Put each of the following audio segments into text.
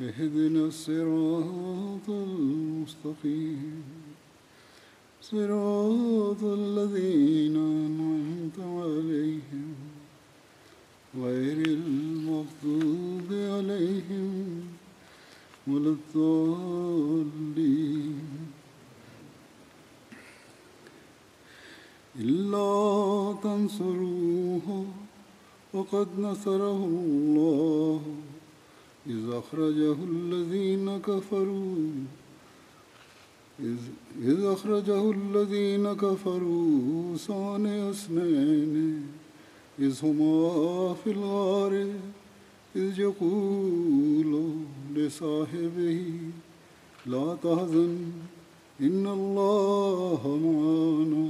اهدنا الصراط المستقيم. صراط الذين أنعمت عليهم. غير المغضوب عليهم ولا الضالين. إلا تنصروه وقد نصره الله. إذ أخرجه الذين كفروا. إذ, أخرجه الذين كفروا ثاني اثنين. إذ هما في الغار إذ يقول لصاحبه لا تحزن إن الله معنا.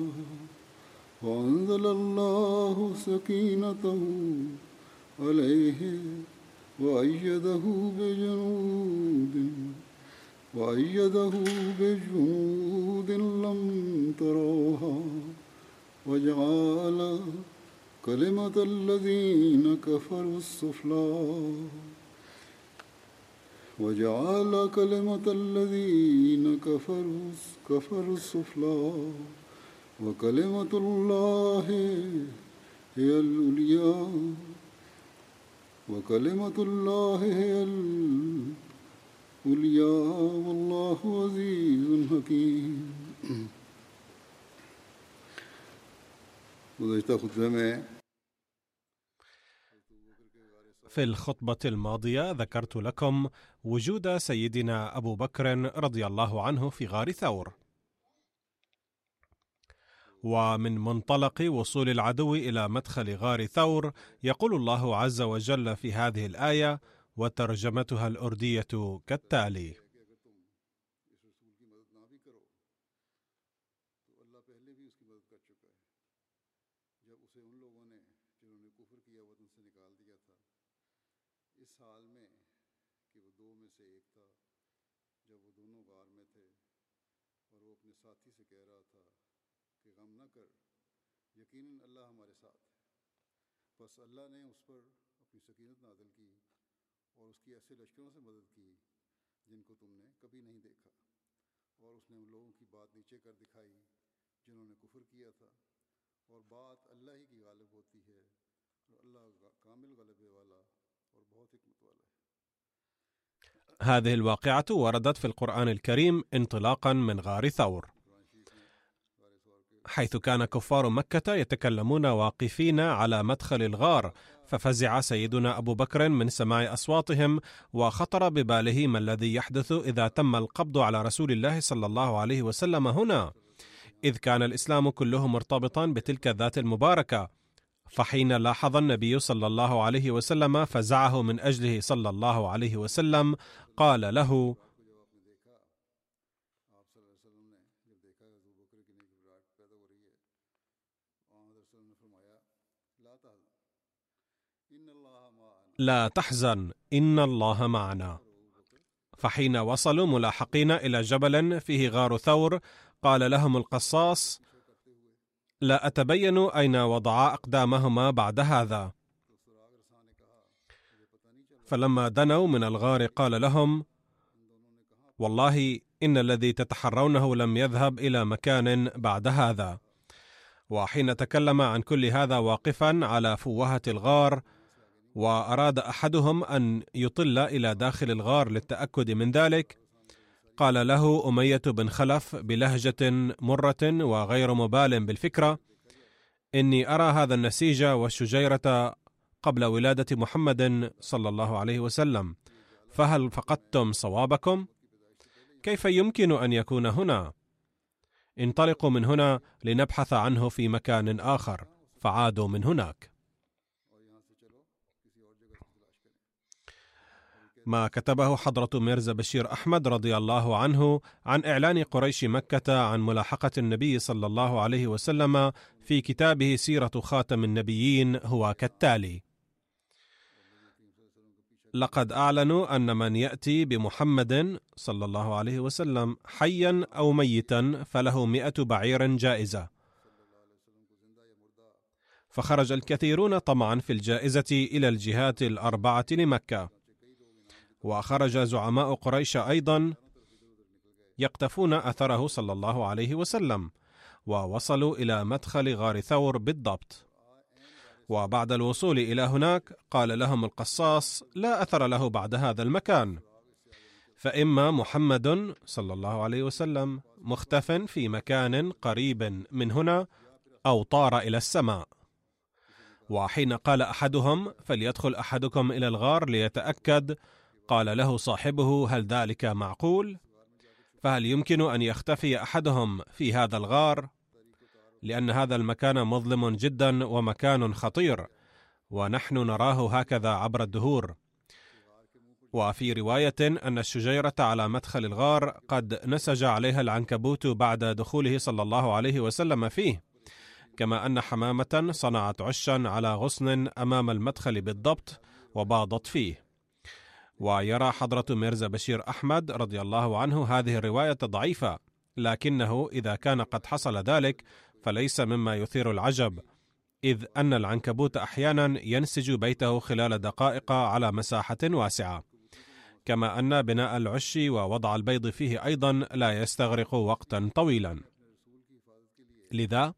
وأنزل الله سكينته عليه. وأيده بجنود وأيده بجنود لم تروها وجعل كلمة الذين كفروا السفلى وجعل كلمة الذين كفروا كفروا السفلى وكلمة الله هي العليا. وكلمة الله هي العليا والله عزيز حكيم في الخطبة الماضية ذكرت لكم وجود سيدنا أبو بكر رضي الله عنه في غار ثور. ومن منطلق وصول العدو إلى مدخل غار ثور يقول الله عز وجل في هذه الآية وترجمتها الأردية كالتالي: یقیناً اللہ ہمارے ساتھ ہے پس اللہ نے اس پر اپنی سکینت نازل کی اور اس کی ایسے لشکروں سے مدد کی جن کو تم نے کبھی نہیں دیکھا اور اس نے ان لوگوں کی بات نیچے کر دکھائی جنہوں نے کفر کیا تھا اور بات اللہ ہی کی غالب ہوتی ہے اور اللہ کامل غلبے والا اور بہت حکمت والا ہے۔ هذه الواقعة وردت في القرآن الكريم انطلاقا من غار ثور. حيث كان كفار مكة يتكلمون واقفين على مدخل الغار ففزع سيدنا أبو بكر من سماع أصواتهم وخطر بباله ما الذي يحدث إذا تم القبض على رسول الله صلى الله عليه وسلم هنا. إذ كان الإسلام كله مرتبطا بتلك الذات المباركة. فحين لاحظ النبي صلى الله عليه وسلم فزعه من أجله صلى الله عليه وسلم قال له لا تحزن إن الله معنا. فحين وصلوا ملاحقين إلى جبل فيه غار ثور قال لهم القصاص لا أتبين أين وضعا أقدامهما بعد هذا. فلما دنوا من الغار قال لهم والله إن الذي تتحرونه لم يذهب إلى مكان بعد هذا. وحين تكلم عن كل هذا واقفا على فوهة الغار وأراد أحدهم أن يطل إلى داخل الغار للتأكد من ذلك. قال له أمية بن خلف بلهجة مرة وغير مبال بالفكرة إني أرى هذا النسيج والشجيرة قبل ولادة محمد صلى الله عليه وسلم فهل فقدتم صوابكم؟ كيف يمكن أن يكون هنا؟ انطلقوا من هنا لنبحث عنه في مكان آخر فعادوا من هناك. ما كتبه حضرة ميرزا بشير أحمد رضي الله عنه عن إعلان قريش مكة عن ملاحقة النبي صلى الله عليه وسلم في كتابه سيرة خاتم النبيين هو كالتالي: لقد أعلنوا أن من يأتي بمحمد صلى الله عليه وسلم حيا أو ميتا فله مئة بعير جائزة. فخرج الكثيرون طمعا في الجائزة إلى الجهات الأربعة لمكة. وخرج زعماء قريش أيضا يقتفون أثره صلى الله عليه وسلم ووصلوا إلى مدخل غار ثور بالضبط. وبعد الوصول إلى هناك قال لهم القصاص لا أثر له بعد هذا المكان. فإما محمد صلى الله عليه وسلم مختف في مكان قريب من هنا أو طار إلى السماء. وحين قال أحدهم فليدخل أحدكم إلى الغار ليتأكد قال له صاحبه هل ذلك معقول؟ فهل يمكن أن يختفي أحدهم في هذا الغار؟ لأن هذا المكان مظلم جدا ومكان خطير ونحن نراه هكذا عبر الدهور. وفي رواية أن الشجيرة على مدخل الغار قد نسج عليها العنكبوت بعد دخوله صلى الله عليه وسلم فيه كما أن حمامة صنعت عشا على غصن أمام المدخل بالضبط وباضت فيه. ويرى حضرة ميرزا بشير أحمد رضي الله عنه هذه الرواية ضعيفة لكنه إذا كان قد حصل ذلك فليس مما يثير العجب إذ أن العنكبوت أحيانا ينسج بيته خلال دقائق على مساحة واسعة. كما أن بناء العش ووضع البيض فيه أيضا لا يستغرق وقتا طويلا. لذا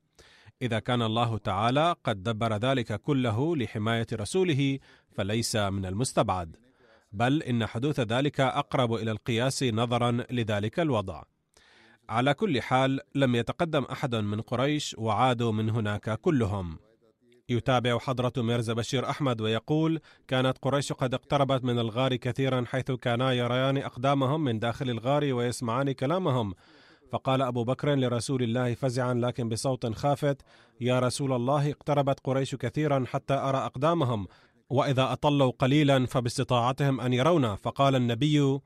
إذا كان الله تعالى قد دبر ذلك كله لحماية رسوله فليس من المستبعد. بل إن حدوث ذلك أقرب إلى القياس نظرا لذلك الوضع. على كل حال لم يتقدم أحد من قريش وعادوا من هناك كلهم. يتابع حضرة ميرزا بشير أحمد ويقول كانت قريش قد اقتربت من الغار كثيرا حيث كانا يريان أقدامهم من داخل الغار ويسمعان كلامهم. فقال أبو بكر لرسول الله فزعا لكن بصوت خافت يا رسول الله اقتربت قريش كثيرا حتى أرى أقدامهم. وإذا أطلوا قليلا فباستطاعتهم أن يرونا فقال النبي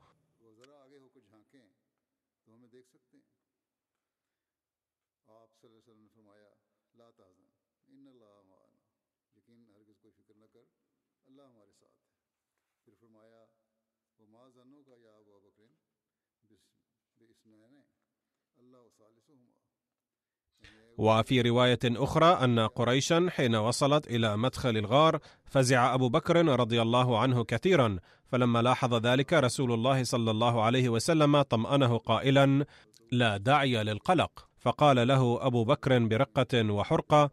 وفي رواية أخرى أن قريشا حين وصلت إلى مدخل الغار فزع أبو بكر رضي الله عنه كثيرا فلما لاحظ ذلك رسول الله صلى الله عليه وسلم طمأنه قائلا لا داعي للقلق. فقال له أبو بكر برقة وحرقة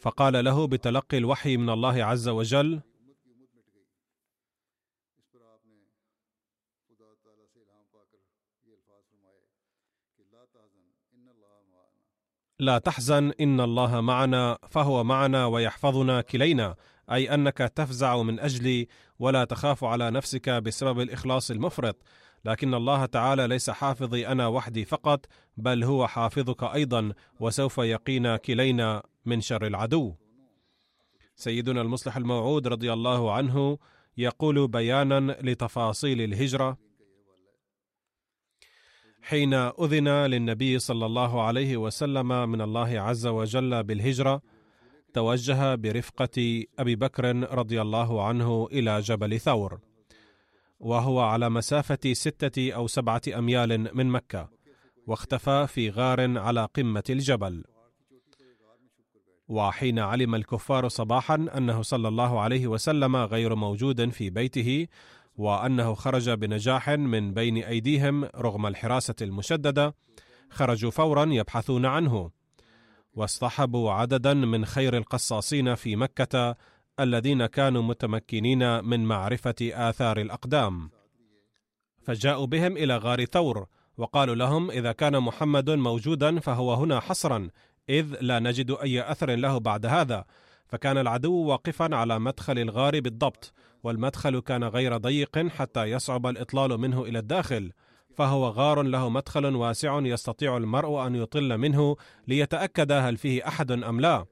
فقال له بتلقي الوحي من الله عز وجل. لا تحزن ان الله معنا فهو معنا ويحفظنا كلينا أي أنك تفزع من أجلي ولا تخاف على نفسك بسبب الإخلاص المفرط. لكن الله تعالى ليس حافظي أنا وحدي فقط بل هو حافظك أيضا وسوف يقينا كلينا من شر العدو. سيدنا المصلح الموعود رضي الله عنه يقول بيانا لتفاصيل الهجرة. حين أذن للنبي صلى الله عليه وسلم من الله عز وجل بالهجرة توجه برفقة أبي بكر رضي الله عنه إلى جبل ثور. وهو على مسافة ستة أو سبعة أميال من مكة واختفى في غار على قمة الجبل. وحين علم الكفار صباحا أنه صلى الله عليه وسلم غير موجود في بيته وأنه خرج بنجاح من بين أيديهم رغم الحراسة المشددة خرجوا فورا يبحثون عنه. واصطحبوا عددا من خير القصاصين في مكة الذين كانوا متمكنين من معرفة آثار الأقدام. فجاءوا بهم إلى غار ثور وقالوا لهم إذا كان محمد موجودا فهو هنا حصرا إذ لا نجد أي أثر له بعد هذا. فكان العدو واقفا على مدخل الغار بالضبط والمدخل كان غير ضيق حتى يصعب الإطلال منه إلى الداخل. فهو غار له مدخل واسع يستطيع المرء أن يطل منه ليتأكد هل فيه أحد أم لا.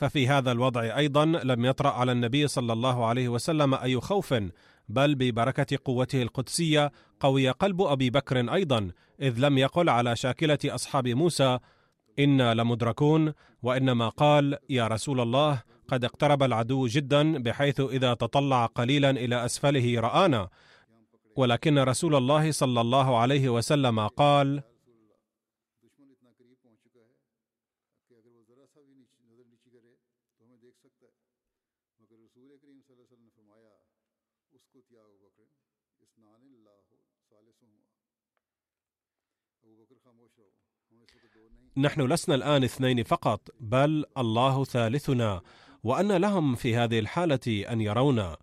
ففي هذا الوضع أيضا لم يطرأ على النبي صلى الله عليه وسلم أي خوف بل ببركة قوته القدسية قوي قلب أبي بكر أيضا إذ لم يقل على شاكلة أصحاب موسى إنا لمدركون وإنما قال يا رسول الله قد اقترب العدو جدا بحيث إذا تطلع قليلا إلى أسفله رآنا. ولكن رسول الله صلى الله عليه وسلم قال نحن لسنا الآن اثنين فقط بل الله ثالثنا وأن لهم في هذه الحالة أن يرونا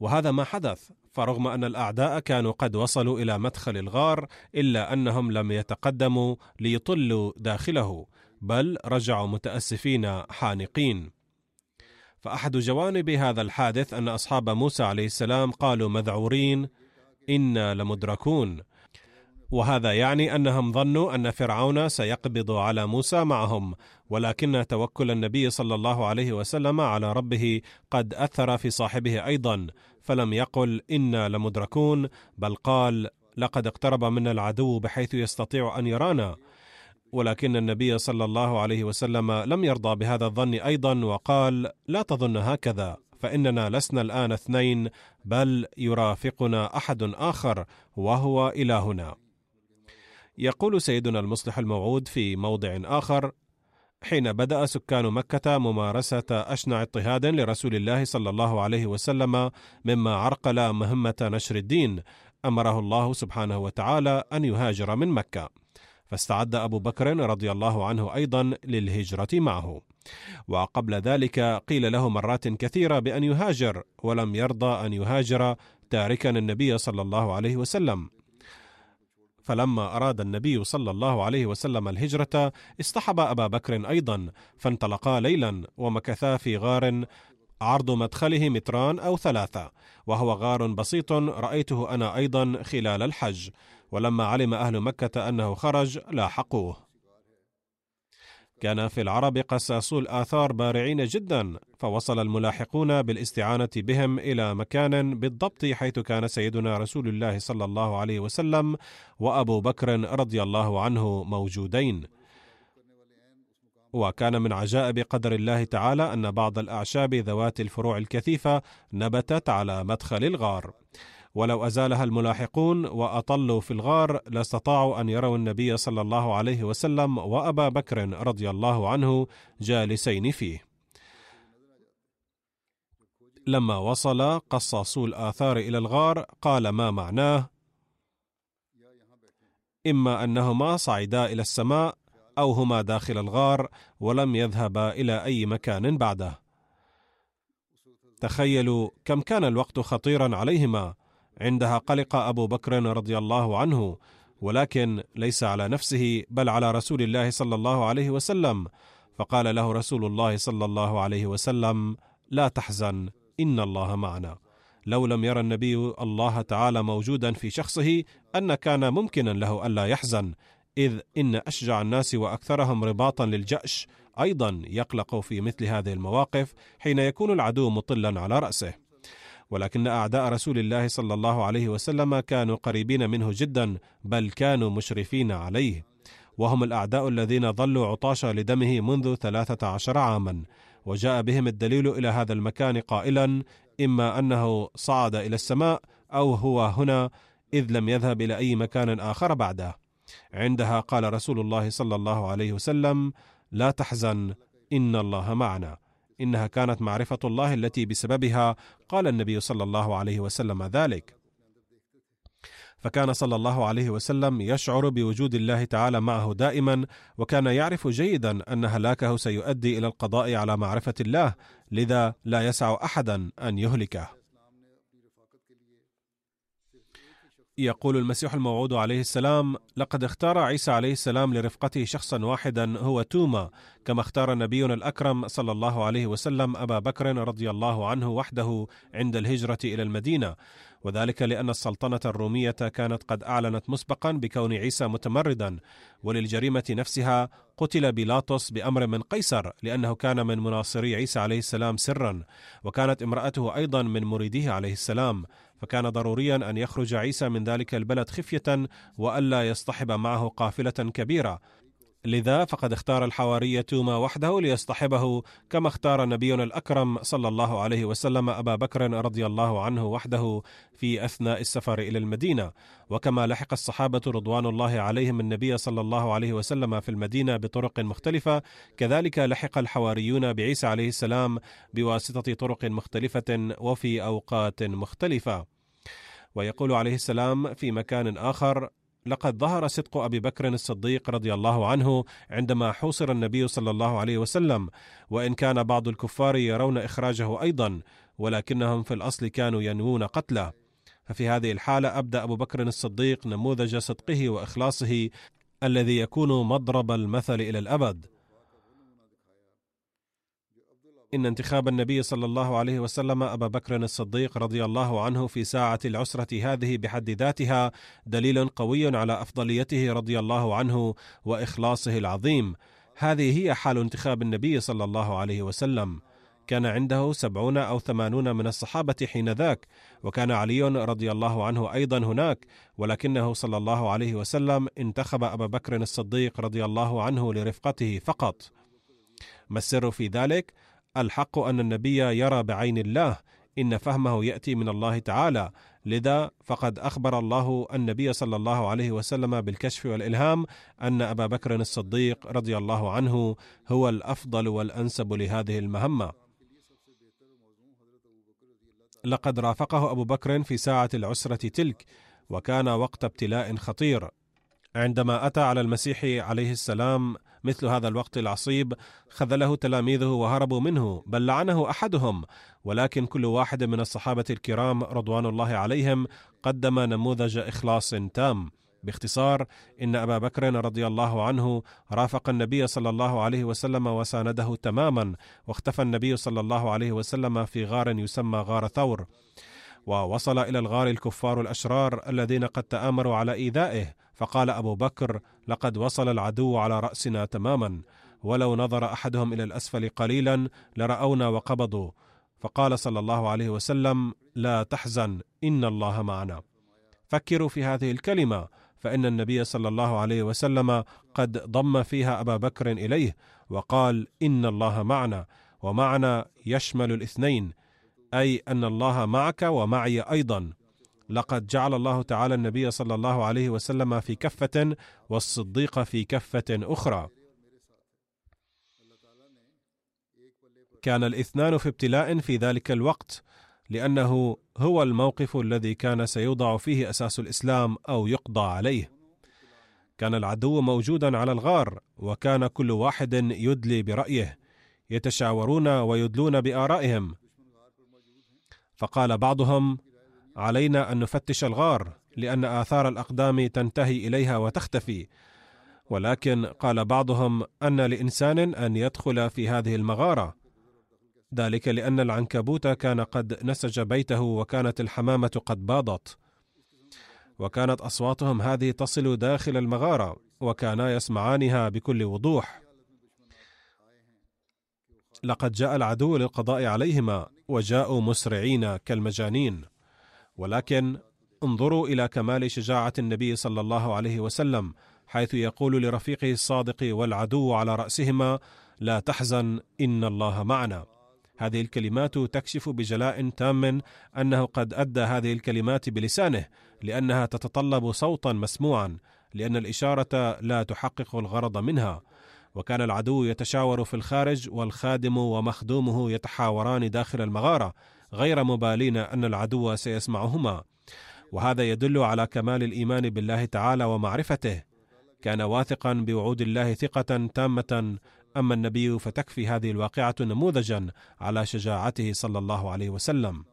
وهذا ما حدث فرغم أن الأعداء كانوا قد وصلوا إلى مدخل الغار إلا أنهم لم يتقدموا ليطلوا داخله بل رجعوا متأسفين حانقين. فأحد جوانب هذا الحادث أن أصحاب موسى عليه السلام قالوا مذعورين إنا لمدركون. وهذا يعني أنهم ظنوا أن فرعون سيقبض على موسى معهم ولكن توكل النبي صلى الله عليه وسلم على ربه قد أثر في صاحبه أيضا فلم يقل إنا لمدركون بل قال لقد اقترب منا العدو بحيث يستطيع أن يرانا. ولكن النبي صلى الله عليه وسلم لم يرضى بهذا الظن أيضا وقال لا تظن هكذا فإننا لسنا الآن اثنين بل يرافقنا أحد آخر وهو إلهنا. يقول سيدنا المصلح الموعود في موضع آخر حين بدأ سكان مكة ممارسة أشنع اضطهاد لرسول الله صلى الله عليه وسلم مما عرقل مهمة نشر الدين أمره الله سبحانه وتعالى أن يهاجر من مكة. فاستعد أبو بكر رضي الله عنه أيضا للهجرة معه. وقبل ذلك قيل له مرات كثيرة بأن يهاجر ولم يرضى أن يهاجر تاركا النبي صلى الله عليه وسلم. فلما أراد النبي صلى الله عليه وسلم الهجرة اصطحب أبا بكر أيضا فانطلقا ليلا ومكثا في غار عرض مدخله متران أو ثلاثة وهو غار بسيط رأيته أنا أيضا خلال الحج ولما علم أهل مكة أنه خرج لاحقوه. كان في العرب قساسو الآثار بارعين جدا فوصل الملاحقون بالاستعانة بهم إلى مكان بالضبط حيث كان سيدنا رسول الله صلى الله عليه وسلم وأبو بكر رضي الله عنه موجودين. وكان من عجائب قدر الله تعالى أن بعض الأعشاب ذوات الفروع الكثيفة نبتت على مدخل الغار. ولو أزالها الملاحقون وأطلوا في الغار لاستطاعوا أن يروا النبي صلى الله عليه وسلم وأبا بكر رضي الله عنه جالسين فيه. لما وصل قصاصو الآثار إلى الغار قال ما معناه؟ إما أنهما صعدا إلى السماء أو هما داخل الغار ولم يذهبا إلى أي مكان بعده. تخيلوا كم كان الوقت خطيرا عليهما عندها قلق أبو بكر رضي الله عنه ولكن ليس على نفسه بل على رسول الله صلى الله عليه وسلم. فقال له رسول الله صلى الله عليه وسلم لا تحزن إن الله معنا. لو لم يرى النبي الله تعالى موجودا في شخصه أن كان ممكنا له ألا يحزن إذ إن أشجع الناس وأكثرهم رباطا للجأش أيضا يقلق في مثل هذه المواقف حين يكون العدو مطلا على رأسه. ولكن أعداء رسول الله صلى الله عليه وسلم كانوا قريبين منه جدا بل كانوا مشرفين عليه. وهم الأعداء الذين ظلوا عطاشا لدمه منذ ثلاثة عشر عاما. وجاء بهم الدليل إلى هذا المكان قائلا إما أنه صعد إلى السماء أو هو هنا إذ لم يذهب إلى أي مكان آخر بعده. عندها قال رسول الله صلى الله عليه وسلم لا تحزن إن الله معنا. إنها كانت معرفة الله التي بسببها قال النبي صلى الله عليه وسلم ذلك. فكان صلى الله عليه وسلم يشعر بوجود الله تعالى معه دائما وكان يعرف جيدا أن هلاكه سيؤدي إلى القضاء على معرفة الله لذا لا يسع احدا أن يهلكه. يقول المسيح الموعود عليه السلام لقد اختار عيسى عليه السلام لرفقته شخصا واحدا هو توما كما اختار نبينا الأكرم صلى الله عليه وسلم أبا بكر رضي الله عنه وحده عند الهجرة إلى المدينة. وذلك لأن السلطنة الرومية كانت قد أعلنت مسبقا بكون عيسى متمردا وللجريمة نفسها قتل بيلاطس بأمر من قيصر لأنه كان من مناصري عيسى عليه السلام سرا وكانت امرأته أيضا من مريديه عليه السلام. فكان ضروريا أن يخرج عيسى من ذلك البلد خفية وألا يصطحب معه قافلة كبيرة. لذا فقد اختار الحواري توما وحده ليصطحبه كما اختار نبينا الأكرم صلى الله عليه وسلم أبا بكر رضي الله عنه وحده في أثناء السفر إلى المدينة. وكما لحق الصحابة رضوان الله عليهم النبي صلى الله عليه وسلم في المدينة بطرق مختلفة كذلك لحق الحواريون بعيسى عليه السلام بواسطة طرق مختلفة وفي أوقات مختلفة. ويقول عليه السلام في مكان آخر لقد ظهر صدق أبي بكر الصديق رضي الله عنه عندما حوصر النبي صلى الله عليه وسلم وإن كان بعض الكفار يرون إخراجه أيضا ولكنهم في الأصل كانوا ينوون قتله. ففي هذه الحالة أبدأ أبو بكر الصديق نموذج صدقه وإخلاصه الذي يكون مضرب المثل إلى الأبد. إن انتخاب النبي صلى الله عليه وسلم أبا بكر الصديق رضي الله عنه في ساعة العسرة هذه بحد ذاتها دليل قوي على أفضليته رضي الله عنه وإخلاصه العظيم. هذه هي حال انتخاب النبي صلى الله عليه وسلم. كان عنده سبعون أو ثمانون من الصحابة حين ذاك وكان علي رضي الله عنه أيضا هناك ولكنه صلى الله عليه وسلم انتخب أبا بكر الصديق رضي الله عنه لرفقته فقط. ما السر في ذلك؟ الحق أن النبي يرى بعين الله إن فهمه يأتي من الله تعالى. لذا فقد أخبر الله النبي صلى الله عليه وسلم بالكشف والإلهام أن أبا بكر الصديق رضي الله عنه هو الأفضل والأنسب لهذه المهمة. لقد رافقه أبو بكر في ساعة العسرة تلك وكان وقت ابتلاء خطير. عندما أتى على المسيح عليه السلام مثل هذا الوقت العصيب خذله تلاميذه وهربوا منه بل لعنه أحدهم. ولكن كل واحد من الصحابة الكرام رضوان الله عليهم قدم نموذج إخلاص تام. باختصار إن أبا بكر رضي الله عنه رافق النبي صلى الله عليه وسلم وسانده تماما واختفى النبي صلى الله عليه وسلم في غار يسمى غار ثور. ووصل إلى الغار الكفار الأشرار الذين قد تآمروا على إيذائه. فقال أبو بكر لقد وصل العدو على رأسنا تماما ولو نظر أحدهم إلى الأسفل قليلا لرأونا وقبضوا. فقال صلى الله عليه وسلم لا تحزن إن الله معنا. فكروا في هذه الكلمة فإن النبي صلى الله عليه وسلم قد ضم فيها أبا بكر إليه وقال إن الله معنا ومعنا يشمل الاثنين أي أن الله معك ومعي أيضا. لقد جعل الله تعالى النبي صلى الله عليه وسلم في كفة والصديق في كفة أخرى. كان الاثنان في ابتلاء في ذلك الوقت لأنه هو الموقف الذي كان سيوضع فيه أساس الإسلام أو يقضى عليه. كان العدو موجودا على الغار وكان كل واحد يدلي برأيه يتشاورون ويدلون بآرائهم. فقال بعضهم علينا أن نفتش الغار لأن آثار الأقدام تنتهي إليها وتختفي. ولكن قال بعضهم أن لإنسان أن يدخل في هذه المغارة. ذلك لأن العنكبوت كان قد نسج بيته وكانت الحمامة قد باضت. وكانت أصواتهم هذه تصل داخل المغارة وكانا يسمعانها بكل وضوح. لقد جاء العدو للقضاء عليهما وجاءوا مسرعين كالمجانين. ولكن انظروا إلى كمال شجاعة النبي صلى الله عليه وسلم حيث يقول لرفيقه الصادق والعدو على رأسهما لا تحزن إن الله معنا. هذه الكلمات تكشف بجلاء تام أنه قد أدى هذه الكلمات بلسانه لأنها تتطلب صوتا مسموعا لأن الإشارة لا تحقق الغرض منها. وكان العدو يتشاور في الخارج والخادم ومخدومه يتحاوران داخل المغارة غير مبالين أن العدو سيسمعهما. وهذا يدل على كمال الإيمان بالله تعالى ومعرفته. كان واثقا بوعود الله ثقة تامة. أما النبي فتكفي هذه الواقعة نموذجا على شجاعته صلى الله عليه وسلم.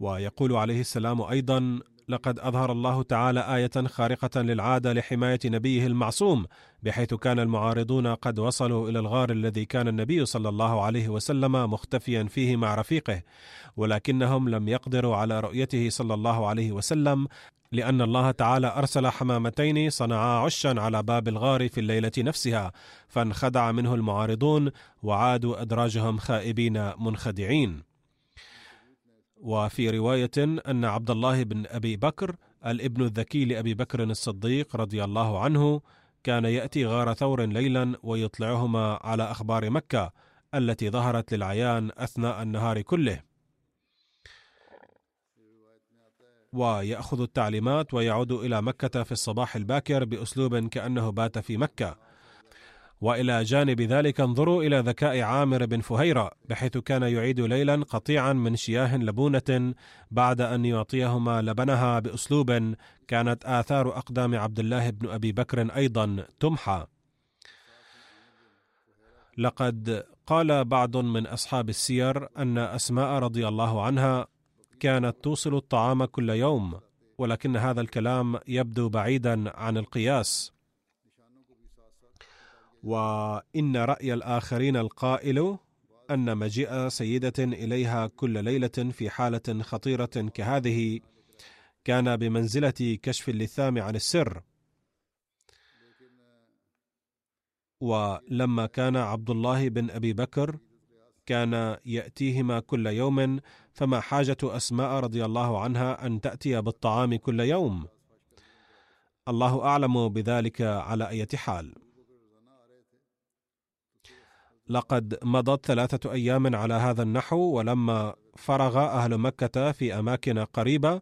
ويقول عليه السلام أيضا لقد أظهر الله تعالى آية خارقة للعادة لحماية نبيه المعصوم بحيث كان المعارضون قد وصلوا إلى الغار الذي كان النبي صلى الله عليه وسلم مختفيا فيه مع رفيقه ولكنهم لم يقدروا على رؤيته صلى الله عليه وسلم لأن الله تعالى أرسل حمامتين صنعا عشا على باب الغار في الليلة نفسها فانخدع منه المعارضون وعادوا أدراجهم خائبين منخدعين. وفي رواية أن عبد الله بن أبي بكر الابن الذكي لأبي بكر الصديق رضي الله عنه كان يأتي غار ثور ليلا ويطلعهما على أخبار مكة التي ظهرت للعيان أثناء النهار كله. ويأخذ التعليمات ويعود إلى مكة في الصباح الباكر بأسلوب كأنه بات في مكة. وإلى جانب ذلك انظروا إلى ذكاء عامر بن فهيرة بحيث كان يعيد ليلا قطيعا من شياه لبونة بعد أن يعطيهما لبنها بأسلوب كانت آثار أقدام عبد الله بن أبي بكر أيضا تمحى. لقد قال بعض من أصحاب السير أن أسماء رضي الله عنها كانت توصل الطعام كل يوم ولكن هذا الكلام يبدو بعيدا عن القياس. وإن رأي الآخرين القائل أن مجيء سيدة إليها كل ليلة في حالة خطيرة كهذه كان بمنزلة كشف اللثام عن السر. ولما كان عبد الله بن أبي بكر كان يأتيهما كل يوم فما حاجة أسماء رضي الله عنها أن تأتي بالطعام كل يوم؟ الله أعلم بذلك على اي حال. لقد مضت ثلاثة أيام على هذا النحو ولما فرغ أهل مكة في أماكن قريبة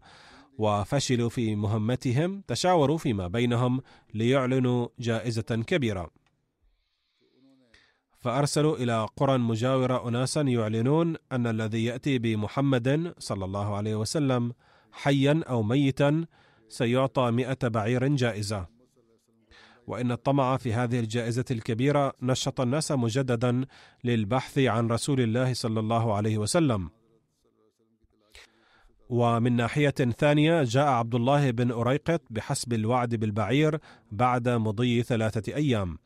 وفشلوا في مهمتهم تشاوروا فيما بينهم ليعلنوا جائزة كبيرة. فأرسلوا إلى قرى مجاورة أناسا يعلنون أن الذي يأتي بمحمد صلى الله عليه وسلم حيا أو ميتا سيعطى مئة بعير جائزة. وإن الطمع في هذه الجائزة الكبيرة نشط الناس مجددا للبحث عن رسول الله صلى الله عليه وسلم. ومن ناحية ثانية جاء عبد الله بن أريقط بحسب الوعد بالبعير بعد مضي ثلاثة أيام.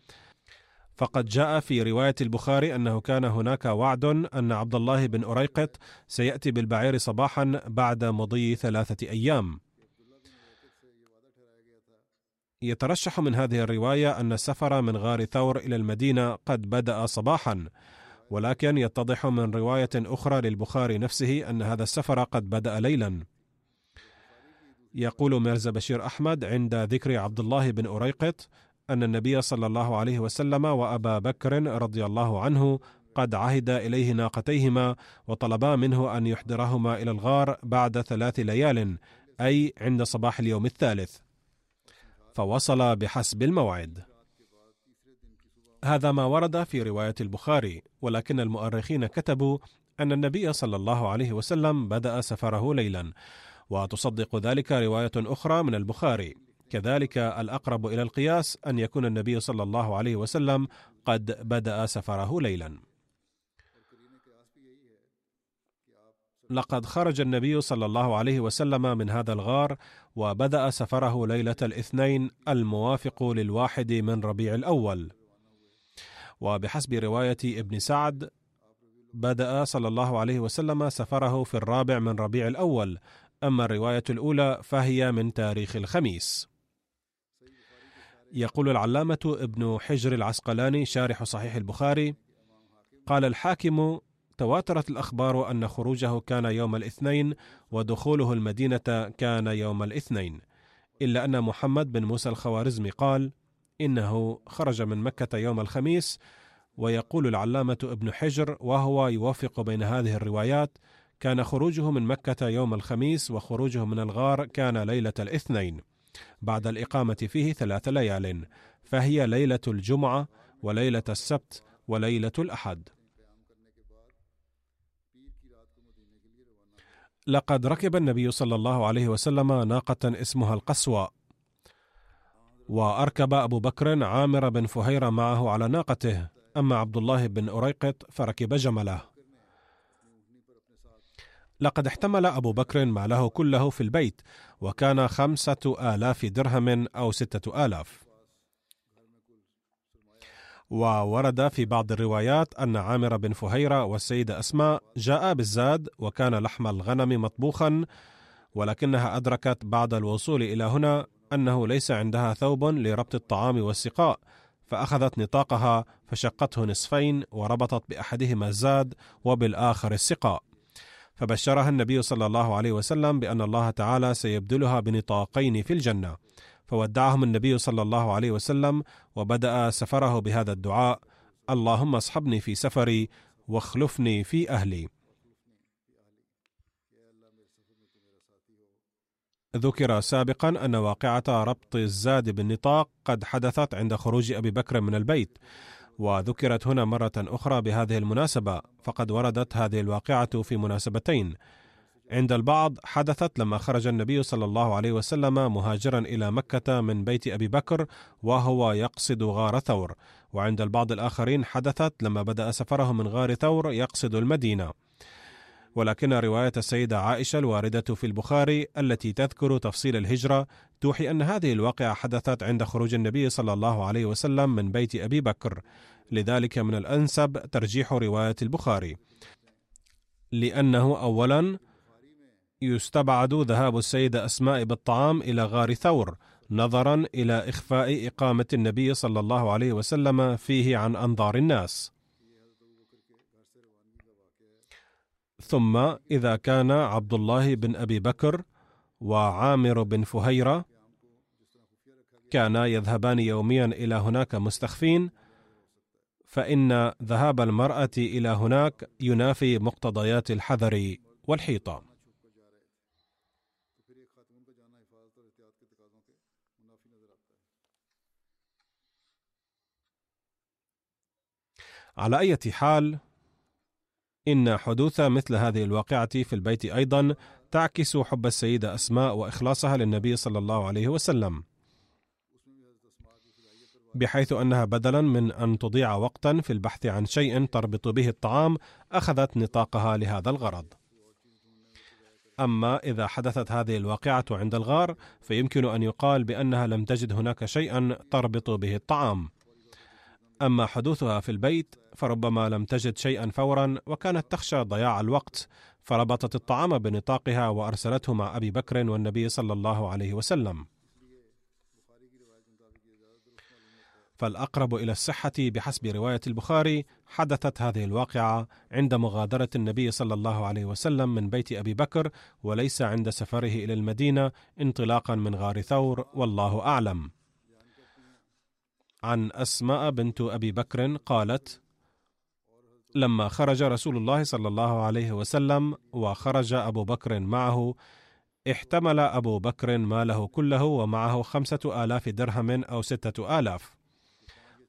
فقد جاء في رواية البخاري أنه كان هناك وعد أن عبد الله بن أريقط سيأتي بالبعير صباحا بعد مضي ثلاثة أيام. يترشح من هذه الرواية أن السفر من غار ثور إلى المدينة قد بدأ صباحا ولكن يتضح من رواية أخرى للبخاري نفسه أن هذا السفر قد بدأ ليلا. يقول ميرزا بشير أحمد عند ذكر عبد الله بن أريقط أن النبي صلى الله عليه وسلم وأبا بكر رضي الله عنه قد عهد إليه ناقتيهما وطلبا منه أن يحضرهما إلى الغار بعد ثلاث ليال أي عند صباح اليوم الثالث. فوصل بحسب الموعد. هذا ما ورد في رواية البخاري ولكن المؤرخين كتبوا أن النبي صلى الله عليه وسلم بدأ سفره ليلا وتصدق ذلك رواية أخرى من البخاري. كذلك الأقرب إلى القياس أن يكون النبي صلى الله عليه وسلم قد بدأ سفره ليلا. لقد خرج النبي صلى الله عليه وسلم من هذا الغار وبدأ سفره ليلة الاثنين الموافق للواحد من ربيع الأول. وبحسب رواية ابن سعد بدأ صلى الله عليه وسلم سفره في الرابع من ربيع الأول أما الرواية الأولى فهي من تاريخ الخميس. يقول العلامة ابن حجر العسقلاني شارح صحيح البخاري قال الحاكم تواترت الأخبار أن خروجه كان يوم الاثنين ودخوله المدينة كان يوم الاثنين إلا أن محمد بن موسى الخوارزمي قال إنه خرج من مكة يوم الخميس ويقول العلامة ابن حجر وهو يوافق بين هذه الروايات كان خروجه من مكة يوم الخميس وخروجه من الغار كان ليلة الاثنين بعد الإقامة فيه ثلاث ليال فهي ليلة الجمعة وليلة السبت وليلة الأحد. لقد ركب النبي صلى الله عليه وسلم ناقة اسمها القسوة وأركب أبو بكر عامر بن فهيرة معه على ناقته أما عبد الله بن أريقط فركب جمله. لقد احتمل أبو بكر ماله كله في البيت وكان خمسة آلاف درهم أو ستة آلاف. وورد في بعض الروايات أن عامر بن فهيرة والسيدة أسماء جاء بالزاد وكان لحم الغنم مطبوخا ولكنها أدركت بعد الوصول إلى هنا أنه ليس عندها ثوب لربط الطعام والسقاء فأخذت نطاقها فشقته نصفين وربطت بأحدهما الزاد وبالآخر السقاء. فبشرها النبي صلى الله عليه وسلم بأن الله تعالى سيبدلها بنطاقين في الجنة. فودعهم النبي صلى الله عليه وسلم وبدأ سفره بهذا الدعاء. اللهم اصحبني في سفري واخلفني في أهلي. ذكر سابقا أن واقعة ربط الزاد بالنطاق قد حدثت عند خروج أبي بكر من البيت وذكرت هنا مرة أخرى بهذه المناسبة فقد وردت هذه الواقعة في مناسبتين. عند البعض حدثت لما خرج النبي صلى الله عليه وسلم مهاجرا إلى مكة من بيت أبي بكر وهو يقصد غار ثور. وعند البعض الآخرين حدثت لما بدأ سفره من غار ثور يقصد المدينة. ولكن رواية السيدة عائشة الواردة في البخاري التي تذكر تفصيل الهجرة توحي أن هذه الواقعة حدثت عند خروج النبي صلى الله عليه وسلم من بيت أبي بكر. لذلك من الأنسب ترجيح رواية البخاري. لأنه اولا يستبعد ذهاب السيدة أسماء بالطعام إلى غار ثور نظرا إلى إخفاء إقامة النبي صلى الله عليه وسلم فيه عن أنظار الناس. ثم إذا كان عبد الله بن أبي بكر وعامر بن فهيرة كانا يذهبان يوميا إلى هناك مستخفين فإن ذهاب المرأة إلى هناك ينافي مقتضيات الحذر والحيطة. على أي حال إن حدوث مثل هذه الواقعة في البيت أيضا تعكس حب السيدة أسماء وإخلاصها للنبي صلى الله عليه وسلم. بحيث أنها بدلا من أن تضيع وقتا في البحث عن شيء تربط به الطعام أخذت نطاقها لهذا الغرض. أما إذا حدثت هذه الواقعة عند الغار فيمكن أن يقال بأنها لم تجد هناك شيئا تربط به الطعام. أما حدوثها في البيت فربما لم تجد شيئا فورا وكانت تخشى ضياع الوقت فربطت الطعام بنطاقها وارسلته مع أبي بكر والنبي صلى الله عليه وسلم. فالأقرب إلى الصحة بحسب رواية البخاري حدثت هذه الواقعة عند مغادرة النبي صلى الله عليه وسلم من بيت أبي بكر وليس عند سفره إلى المدينة انطلاقا من غار ثور والله أعلم. عن أسماء بنت أبي بكر قالت لما خرج رسول الله صلى الله عليه وسلم وخرج أبو بكر معه احتمل أبو بكر ماله كله ومعه خمسة آلاف درهم أو ستة آلاف.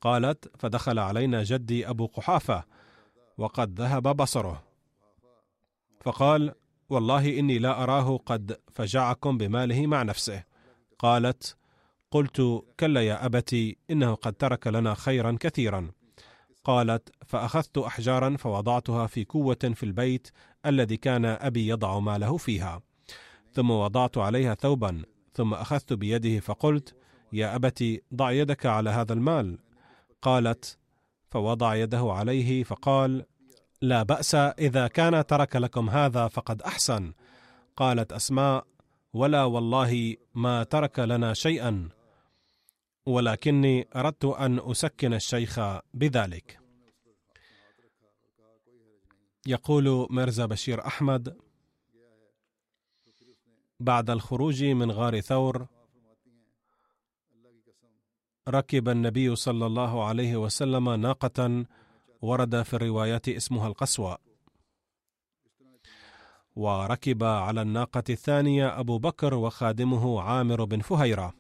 قالت فدخل علينا جدي أبو قحافة وقد ذهب بصره. فقال والله إني لا أراه قد فجعكم بماله مع نفسه. قالت قلت كلا يا أبتي إنه قد ترك لنا خيرا كثيرا. قالت فأخذت احجارا فوضعتها في كوه في البيت الذي كان أبي يضع ماله فيها. ثم وضعت عليها ثوبا ثم أخذت بيده فقلت يا ابت ضع يدك على هذا المال. قالت فوضع يده عليه فقال لا بأس إذا كان ترك لكم هذا فقد أحسن. قالت أسماء ولا والله ما ترك لنا شيئا ولكني أردت أن أسكن الشيخ بذلك. يقول ميرزا بشير أحمد بعد الخروج من غار ثور ركب النبي صلى الله عليه وسلم ناقة ورد في الروايات اسمها القسوة. وركب على الناقة الثانية أبو بكر وخادمه عامر بن فهيرة.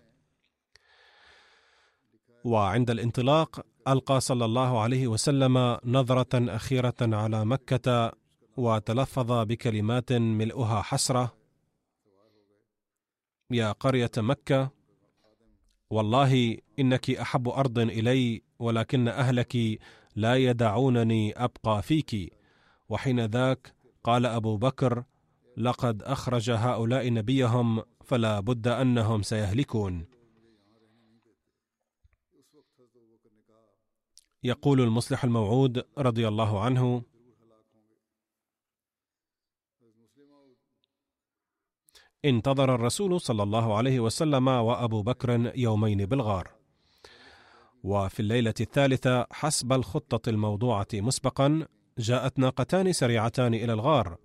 وعند الانطلاق ألقى صلى الله عليه وسلم نظرة أخيرة على مكة وتلفظ بكلمات ملؤها حسرة يا قرية مكة والله إنك أحب أرض إلي ولكن أهلك لا يدعونني أبقى فيك وحين ذاك قال أبو بكر لقد أخرج هؤلاء نبيهم فلا بد أنهم سيهلكون. يقول المصلح الموعود رضي الله عنه انتظر الرسول صلى الله عليه وسلم وأبو بكر يومين بالغار. وفي الليلة الثالثة حسب الخطة الموضوعة مسبقا جاءت ناقتان سريعتان إلى الغار.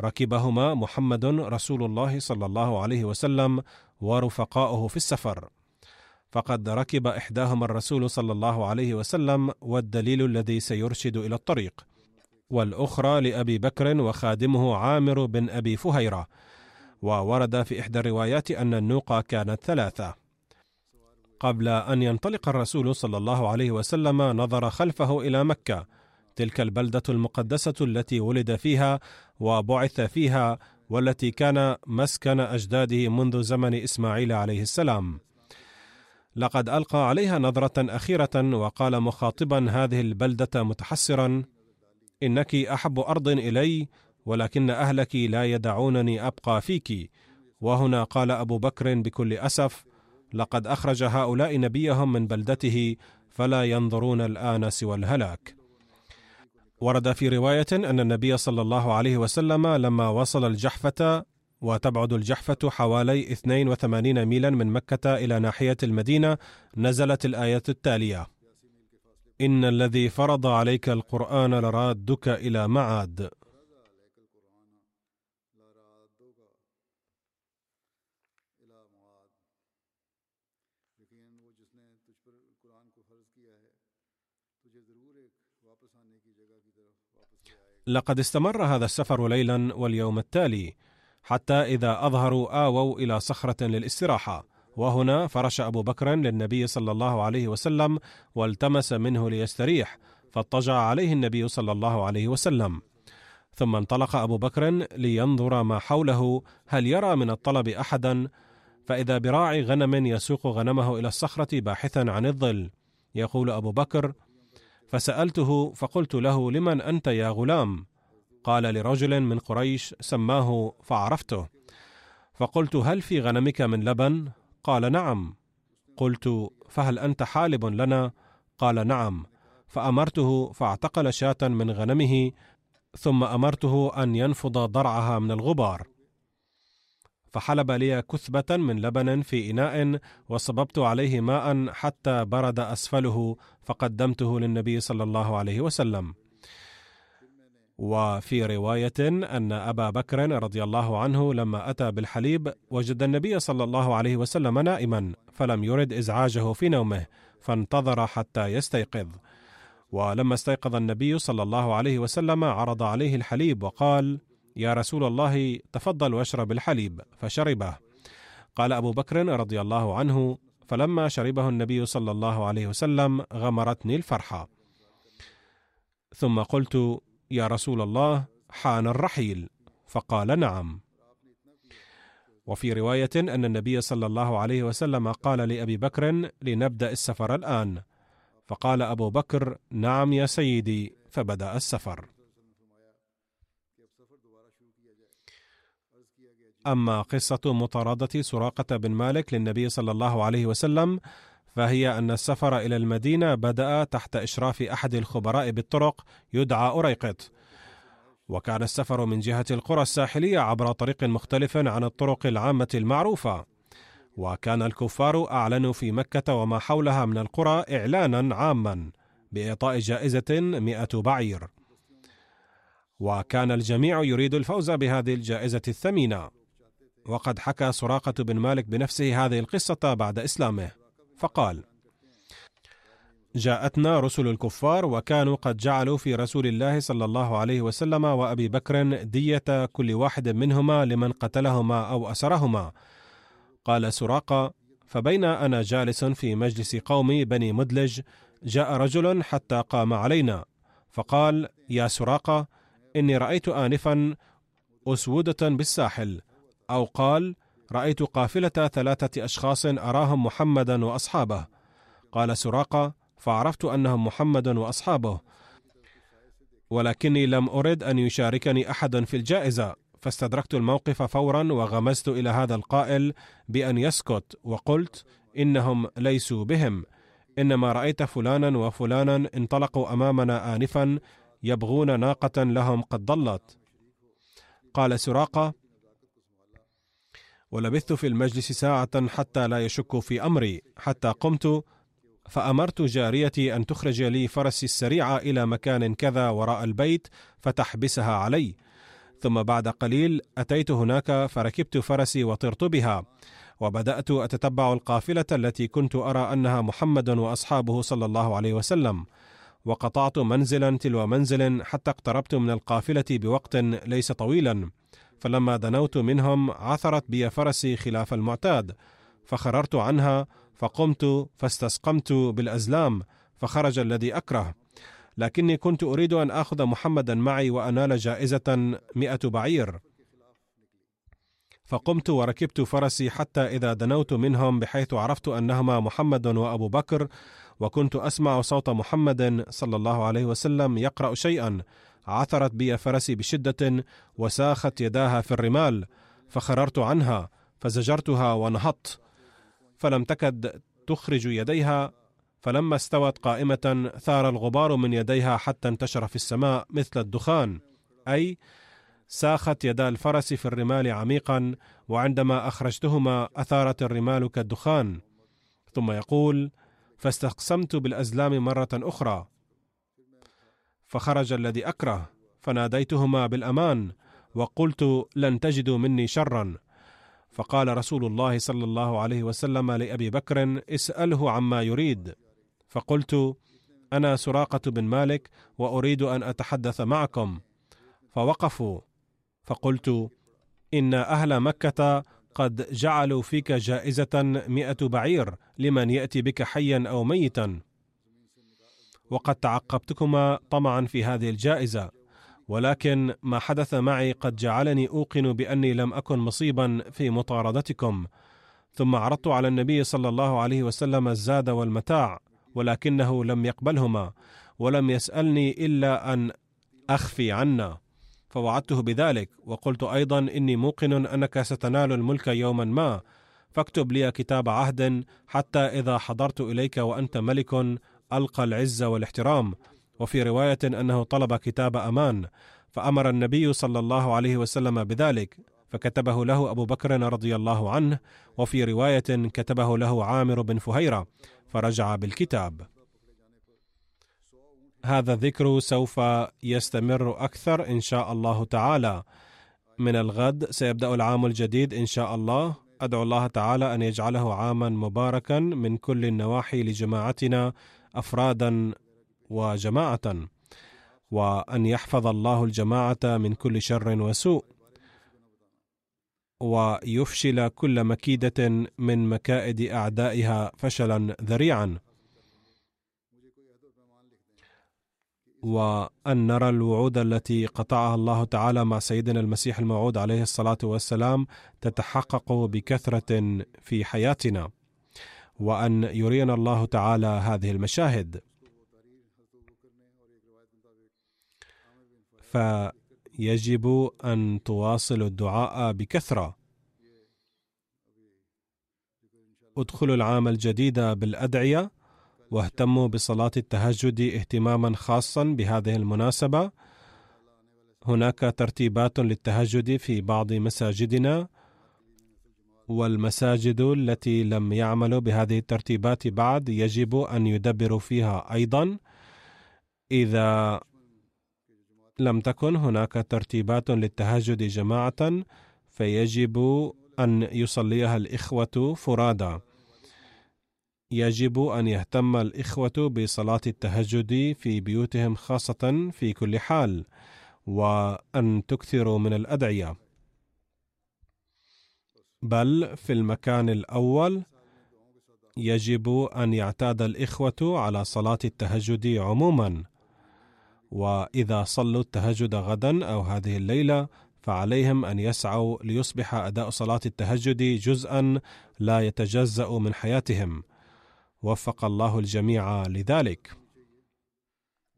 ركبهما محمد رسول الله صلى الله عليه وسلم ورفقاؤه في السفر. فقد ركب إحداهما الرسول صلى الله عليه وسلم والدليل الذي سيرشد إلى الطريق والأخرى لأبي بكر وخادمه عامر بن أبي فهيرة. وورد في إحدى الروايات أن النوق كانت ثلاثة. قبل أن ينطلق الرسول صلى الله عليه وسلم نظر خلفه إلى مكة تلك البلدة المقدسة التي ولد فيها وبعث فيها والتي كان مسكن أجداده منذ زمن إسماعيل عليه السلام. لقد ألقى عليها نظرة أخيرة وقال مخاطبا هذه البلدة متحسرا إنك أحب أرض إلي ولكن أهلك لا يدعونني أبقى فيك. وهنا قال أبو بكر بكل أسف لقد أخرج هؤلاء نبيهم من بلدته فلا ينظرون الآن سوى الهلاك. ورد في رواية أن النبي صلى الله عليه وسلم لما وصل الجحفة وتبعد الجحفة حوالي 82 ميلا من مكة إلى ناحية المدينة نزلت الآية التالية: إن الذي فرض عليك القرآن لرادك إلى معاد. لقد استمر هذا السفر ليلا واليوم التالي حتى إذا أظهروا آووا إلى صخرة للاستراحة. وهنا فرش أبو بكر للنبي صلى الله عليه وسلم والتمس منه ليستريح فاضطجع عليه النبي صلى الله عليه وسلم. ثم انطلق أبو بكر لينظر ما حوله هل يرى من الطلب احدا؟ فإذا براعي غنم يسوق غنمه إلى الصخرة باحثا عن الظل. يقول أبو بكر فسألته فقلت له لمن أنت يا غلام؟ قال لرجل من قريش سماه فعرفته. فقلت هل في غنمك من لبن؟ قال نعم. قلت فهل أنت حالب لنا؟ قال نعم. فأمرته فاعتقل شاة من غنمه ثم أمرته أن ينفض ضرعها من الغبار. فحلب لي كثبة من لبن في إناء وصببت عليه ماء حتى برد أسفله فقدمته للنبي صلى الله عليه وسلم. وفي رواية أن أبا بكر رضي الله عنه لما أتى بالحليب وجد النبي صلى الله عليه وسلم نائما فلم يرد إزعاجه في نومه فانتظر حتى يستيقظ. ولما استيقظ النبي صلى الله عليه وسلم عرض عليه الحليب وقال: يا رسول الله تفضل واشرب الحليب. فشربه. قال أبو بكر رضي الله عنه فلما شربه النبي صلى الله عليه وسلم غمرتني الفرحة. ثم قلت يا رسول الله حان الرحيل. فقال نعم. وفي رواية أن النبي صلى الله عليه وسلم قال لأبي بكر لنبدأ السفر الآن. فقال أبو بكر نعم يا سيدي. فبدأ السفر. أما قصة مطاردة سراقة بن مالك للنبي صلى الله عليه وسلم فهي أن السفر إلى المدينة بدأ تحت إشراف أحد الخبراء بالطرق يدعى أريقط وكان السفر من جهة القرى الساحلية عبر طريق مختلف عن الطرق العامة المعروفة. وكان الكفار أعلنوا في مكة وما حولها من القرى إعلانا عاما بإعطاء جائزة مئة بعير. وكان الجميع يريد الفوز بهذه الجائزة الثمينة. وقد حكى سراقة بن مالك بنفسه هذه القصة بعد إسلامه فقال: جاءتنا رسل الكفار وكانوا قد جعلوا في رسول الله صلى الله عليه وسلم وأبي بكر دية كل واحد منهما لمن قتلهما أو أسرهما. قال سراقة: فبين أنا جالس في مجلس قومي بني مدلج جاء رجل حتى قام علينا فقال: يا سراقة إني رأيت انفا أسودة بالساحل أو قال: رأيت قافلة ثلاثة أشخاص أراهم محمدا وأصحابه. قال سراقة: فعرفت أنهم محمد وأصحابه. ولكني لم أرد أن يشاركني احد في الجائزة فاستدركت الموقف فورا وغمزت إلى هذا القائل بأن يسكت وقلت إنهم ليسوا بهم. إنما رأيت فلانا وفلانا انطلقوا أمامنا انفا يبغون ناقة لهم قد ضلت. قال سراقة ولبثت في المجلس ساعة حتى لا يشكوا في أمري. حتى قمت فأمرت جاريتي أن تخرج لي فرسي السريعة إلى مكان كذا وراء البيت فتحبسها علي. ثم بعد قليل أتيت هناك فركبت فرسي وطرت بها وبدأت أتتبع القافلة التي كنت أرى أنها محمد وأصحابه صلى الله عليه وسلم. وقطعت منزلا تلو منزل حتى اقتربت من القافلة بوقت ليس طويلا. فلما دنوت منهم عثرت بي فرسي خلاف المعتاد فخررت عنها فقمت فاستسقمت بالأزلام فخرج الذي أكره. لكني كنت أريد أن آخذ محمدا معي وأنال جائزة مئة بعير. فقمت وركبت فرسي حتى إذا دنوت منهم بحيث عرفت أنهما محمد وأبو بكر وكنت أسمع صوت محمد صلى الله عليه وسلم يقرأ شيئا. عثرت بي فرسي بشدة وساخت يداها في الرمال فخررت عنها فزجرتها ونهضت فلم تكد تخرج يديها فلما استوت قائمة ثار الغبار من يديها حتى انتشر في السماء مثل الدخان. أي ساخت يدا الفرس في الرمال عميقا وعندما أخرجتهما أثارت الرمال كالدخان. ثم يقول فاستقسمت بالأزلام مرة أخرى. فخرج الذي أكره. فناديتهما بالأمان وقلت لن تجدوا مني شرا. فقال رسول الله صلى الله عليه وسلم لأبي بكر اسأله عما يريد. فقلت أنا سراقة بن مالك وأريد أن أتحدث معكم. فوقفوا. فقلت إن أهل مكة قد جعلوا فيك جائزة مئة بعير لمن يأتي بك حيا أو ميتا. وقد تعقبتكما طمعا في هذه الجائزة ولكن ما حدث معي قد جعلني أوقن بأني لم أكن مصيبا في مطاردتكم. ثم عرضت على النبي صلى الله عليه وسلم الزاد والمتاع ولكنه لم يقبلهما ولم يسألني إلا أن أخفي عنا. فوعدته بذلك وقلت أيضا إني موقن أنك ستنال الملك يوما ما فاكتب لي كتاب عهد حتى إذا حضرت إليك وأنت ملك ألقى العز والاحترام. وفي رواية أنه طلب كتاب أمان فأمر النبي صلى الله عليه وسلم بذلك فكتبه له أبو بكر رضي الله عنه وفي رواية كتبه له عامر بن فهيرة فرجع بالكتاب. هذا الذكر سوف يستمر أكثر إن شاء الله تعالى. من الغد سيبدأ العام الجديد إن شاء الله. أدعو الله تعالى أن يجعله عاما مباركا من كل النواحي لجماعتنا أفرادا وجماعة وأن يحفظ الله الجماعة من كل شر وسوء ويفشل كل مكيدة من مكائد أعدائها فشلا ذريعا. وأن نرى الوعود التي قطعها الله تعالى مع سيدنا المسيح الموعود عليه الصلاة والسلام تتحقق بكثرة في حياتنا. وأن يرينا الله تعالى هذه المشاهد. فيجب أن تواصلوا الدعاء بكثرة. ادخلوا العام الجديد بالأدعية واهتموا بصلاة التهجد اهتماما خاصا بهذه المناسبة. هناك ترتيبات للتهجد في بعض مساجدنا. والمساجد التي لم يعملوا بهذه الترتيبات بعد يجب أن يدبروا فيها أيضا. إذا لم تكن هناك ترتيبات للتهجد جماعة فيجب أن يصليها الإخوة فرادى يجب أن يهتم الإخوة بصلاة التهجد في بيوتهم خاصة في كل حال وأن تكثروا من الأدعية. بل في المكان الأول يجب أن يعتاد الإخوة على صلاة التهجد عموما. وإذا صلوا التهجد غدا أو هذه الليلة فعليهم أن يسعوا ليصبح أداء صلاة التهجد جزءا لا يتجزأ من حياتهم. وفق الله الجميع لذلك.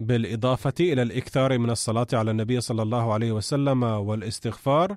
بالإضافة إلى الإكثار من الصلاة على النبي صلى الله عليه وسلم والاستغفار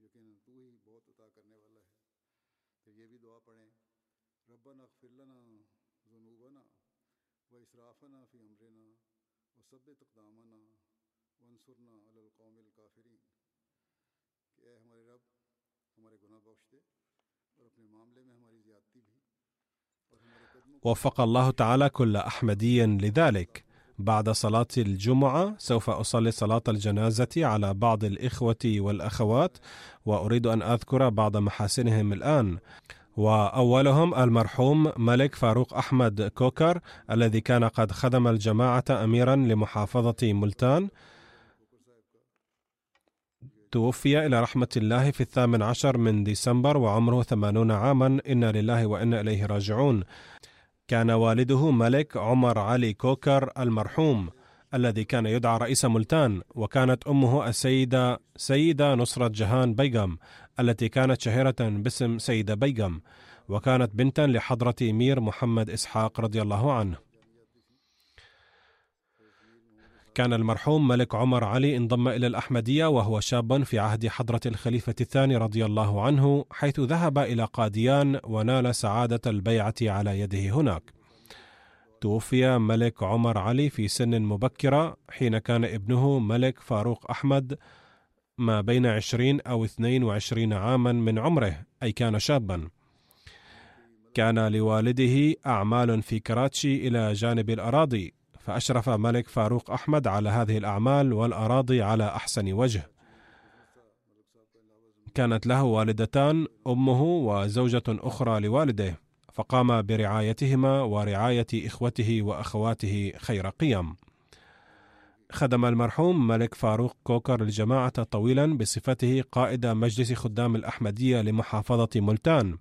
الادعيه بكثره پھر یہ بھی دعا پڑھیں ربنا اغفر لنا ذنوبنا واسرافنا فی امرنا وثبت اقدامنا وانصرنا علی القوم کہ اے ہمارے رب ہمارے گناہ بخش دے اور اپنے معاملے میں ہماری زیادتی بھی وفق الله تعالى كل احمدي لذلك بعد صلاة الجمعة سوف أصلي صلاة الجنازة على بعض الإخوة والأخوات وأريد أن أذكر بعض محاسنهم الآن. وأولهم المرحوم ملك فاروق أحمد كوكر الذي كان قد خدم الجماعة اميرا لمحافظة ملتان. توفي إلى رحمة الله في الثامن عشر من ديسمبر وعمره ثمانون عاما. إنا لله وإنا إليه راجعون. كان والده ملك عمر علي كوكر المرحوم الذي كان يدعى رئيس ملتان وكانت أمه السيدة سيدة نصرة جهان بيغم التي كانت شهيرة باسم سيدة بيغم وكانت بنتا لحضرة مير محمد إسحاق رضي الله عنه. كان المرحوم ملك عمر علي انضم إلى الأحمدية وهو شاب في عهد حضرة الخليفة الثاني رضي الله عنه حيث ذهب إلى قاديان ونال سعادة البيعة على يده هناك. توفي ملك عمر علي في سن مبكرة حين كان ابنه ملك فاروق أحمد ما بين عشرين أو اثنين وعشرين عاما من عمره أي كان شابا. كان لوالده أعمال في كراتشي إلى جانب الأراضي. فأشرف ملك فاروق أحمد على هذه الأعمال والأراضي على أحسن وجه. كانت له والدتان أمه وزوجة أخرى لوالده فقام برعايتهما ورعاية إخوته وأخواته خير قيم خدم المرحوم ملك فاروق كوكر الجماعة طويلا بصفته قائد مجلس خدام الأحمدية لمحافظة ملتان.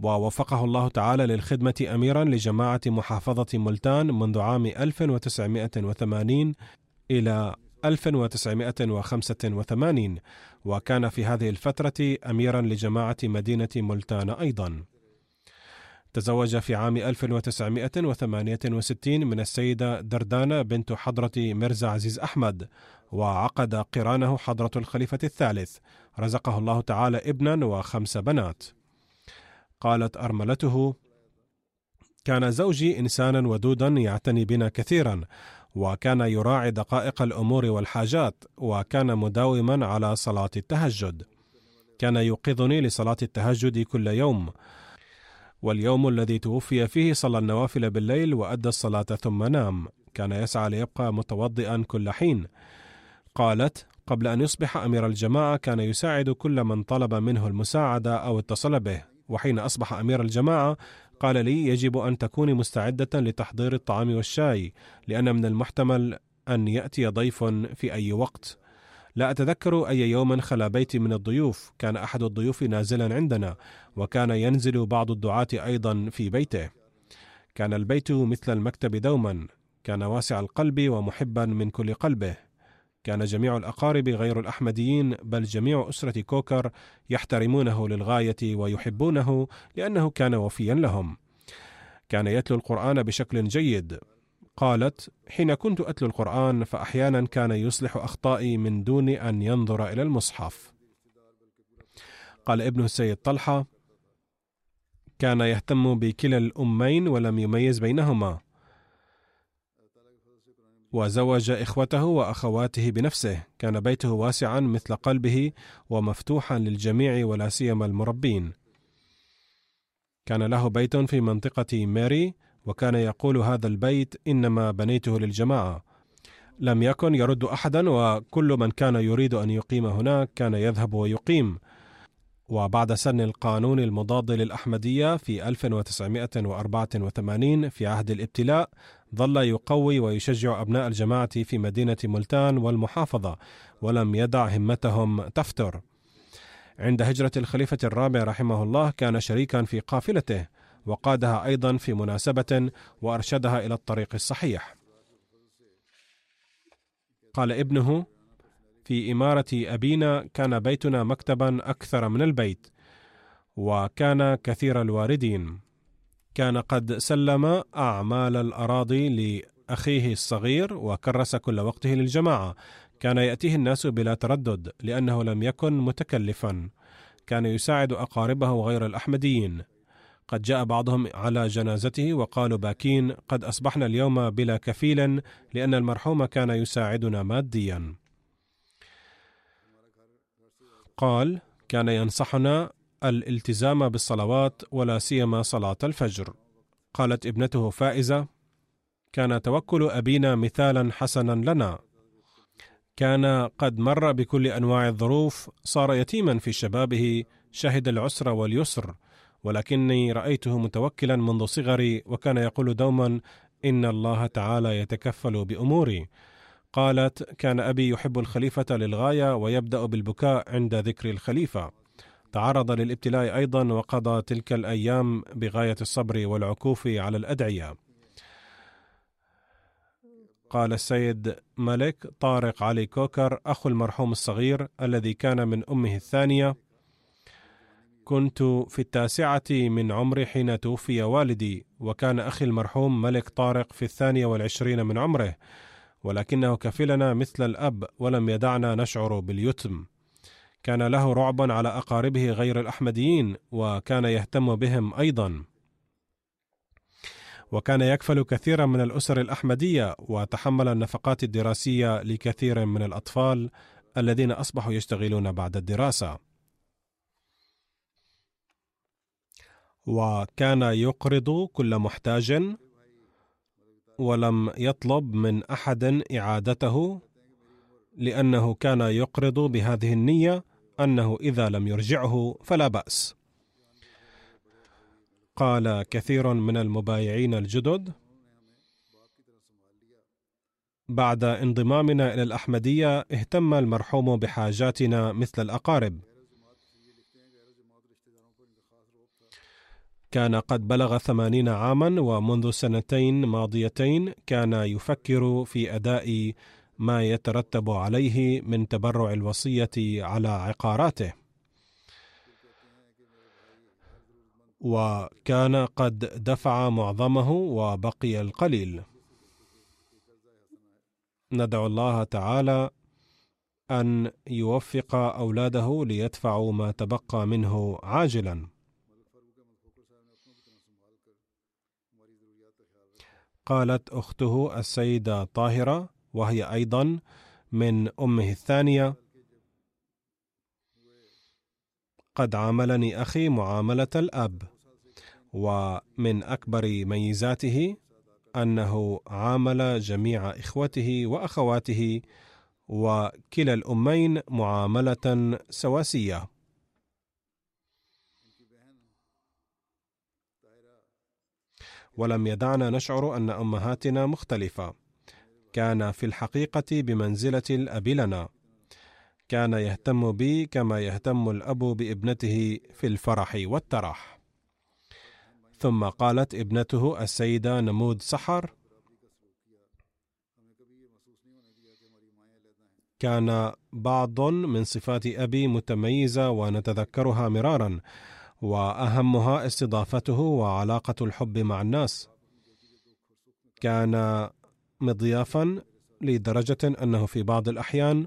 ووفقه الله تعالى للخدمة أميرا لجماعة محافظة ملتان منذ عام 1980 إلى 1985 وكان في هذه الفترة أميرا لجماعة مدينة ملتان أيضا. تزوج في عام 1968 من السيدة دردانة بنت حضرة مرزا عزيز أحمد وعقد قرانه حضرة الخليفة الثالث. رزقه الله تعالى ابنا وخمس بنات. قالت أرملته كان زوجي إنسانا ودودا يعتني بنا كثيرا وكان يراعي دقائق الأمور والحاجات وكان مداوما على صلاة التهجد. كان يوقظني لصلاة التهجد كل يوم. واليوم الذي توفي فيه صلى النوافل بالليل وأدى الصلاة ثم نام. كان يسعى ليبقى متوضئا كل حين. قالت قبل أن يصبح أمير الجماعة كان يساعد كل من طلب منه المساعدة أو اتصل به. وحين أصبح أمير الجماعة قال لي يجب أن تكوني مستعدة لتحضير الطعام والشاي لأن من المحتمل أن يأتي ضيف في أي وقت. لا أتذكر أي يوم خلا بيتي من الضيوف كان أحد الضيوف نازلا عندنا وكان ينزل بعض الدعاة أيضا في بيته. كان البيت مثل المكتب دوما كان واسع القلب ومحبا من كل قلبه. كان جميع الأقارب غير الأحمديين بل جميع أسرة كوكر يحترمونه للغاية ويحبونه لأنه كان وفيا لهم. كان يتلو القرآن بشكل جيد. قالت حين كنت أتلو القرآن فاحيانا كان يصلح أخطائي من دون أن ينظر إلى المصحف. قال ابن السيد طلحة كان يهتم بكلا الأمين ولم يميز بينهما. وزوج إخوته وأخواته بنفسه. كان بيته واسعا مثل قلبه ومفتوحا للجميع ولا سيما المربين. كان له بيت في منطقة ماري وكان يقول هذا البيت إنما بنيته للجماعة. لم يكن يرد احدا وكل من كان يريد أن يقيم هناك كان يذهب ويقيم. وبعد سن القانون المضاد للأحمدية في 1984 في عهد الابتلاء ظل يقوي ويشجع أبناء الجماعة في مدينة ملتان والمحافظة ولم يدع همتهم تفتر. عند هجرة الخليفة الرابع رحمه الله كان شريكا في قافلته وقادها أيضا في مناسبة وأرشدها إلى الطريق الصحيح. قال ابنه في إمارة أبينا كان بيتنا مكتبا أكثر من البيت وكان كثير الواردين. كان قد سلم أعمال الأراضي لأخيه الصغير وكرس كل وقته للجماعة. كان يأتيه الناس بلا تردد لأنه لم يكن متكلفا. كان يساعد أقاربه غير الأحمديين. قد جاء بعضهم على جنازته وقالوا باكين قد أصبحنا اليوم بلا كفيل لأن المرحوم كان يساعدنا ماديا. قال كان ينصحنا الالتزام بالصلوات ولا سيما صلاة الفجر. قالت ابنته فائزة كان توكل أبينا مثالا حسنا لنا. كان قد مر بكل أنواع الظروف صار يتيما في شبابه شهد العسر واليسر ولكني رأيته متوكلا منذ صغري وكان يقول دوما إن الله تعالى يتكفل بأموري. قالت كان أبي يحب الخليفة للغاية ويبدأ بالبكاء عند ذكر الخليفة. تعرض للابتلاء أيضا وقضى تلك الأيام بغاية الصبر والعكوف على الأدعية. قال السيد ملك طارق علي كوكر اخو المرحوم الصغير الذي كان من أمه الثانية كنت في التاسعة من عمري حين توفي والدي وكان أخي المرحوم ملك طارق في الثانية والعشرين من عمره ولكنه كفلنا مثل الأب ولم يدعنا نشعر باليتم. كان له رعب على أقاربه غير الأحمديين وكان يهتم بهم أيضا. وكان يكفل كثيرا من الأسر الأحمدية وتحمل النفقات الدراسية لكثير من الأطفال الذين أصبحوا يشتغلون بعد الدراسة. وكان يقرض كل محتاج ولم يطلب من أحد إعادته لأنه كان يقرض بهذه النية أنه إذا لم يرجعه فلا بأس. قال كثير من المبايعين الجدد بعد انضمامنا إلى الأحمدية اهتم المرحوم بحاجاتنا مثل الأقارب. كان قد بلغ ثمانين عاما ومنذ سنتين ماضيتين كان يفكر في أداء ما يترتب عليه من تبرع الوصية على عقاراته. وكان قد دفع معظمه وبقي القليل. ندعو الله تعالى أن يوفق أولاده ليدفعوا ما تبقى منه عاجلا. قالت أخته السيدة طاهرة وهي أيضا من أمه الثانية. قد عاملني أخي معاملة الأب ومن أكبر ميزاته أنه عامل جميع إخوته وأخواته وكلا الأمين معاملة سواسية. ولم يدعنا نشعر أن أمهاتنا مختلفة. كان في الحقيقة بمنزلة الأب لنا. كان يهتم بي كما يهتم الأب بابنته في الفرح والترح. ثم قالت ابنته السيدة نمود سحر كان بعض من صفات أبي متميزة ونتذكرها مرارا وأهمها استضافته وعلاقة الحب مع الناس. كان مضيافا لدرجة أنه في بعض الأحيان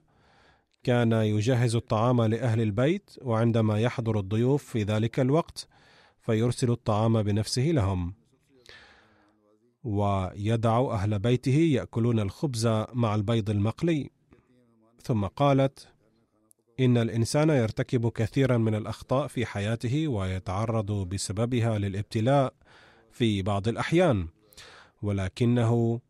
كان يجهز الطعام لأهل البيت وعندما يحضر الضيوف في ذلك الوقت فيرسل الطعام بنفسه لهم. ويدع أهل بيته يأكلون الخبز مع البيض المقلي. ثم قالت إن الإنسان يرتكب كثيرا من الأخطاء في حياته ويتعرض بسببها للابتلاء في بعض الأحيان ولكنه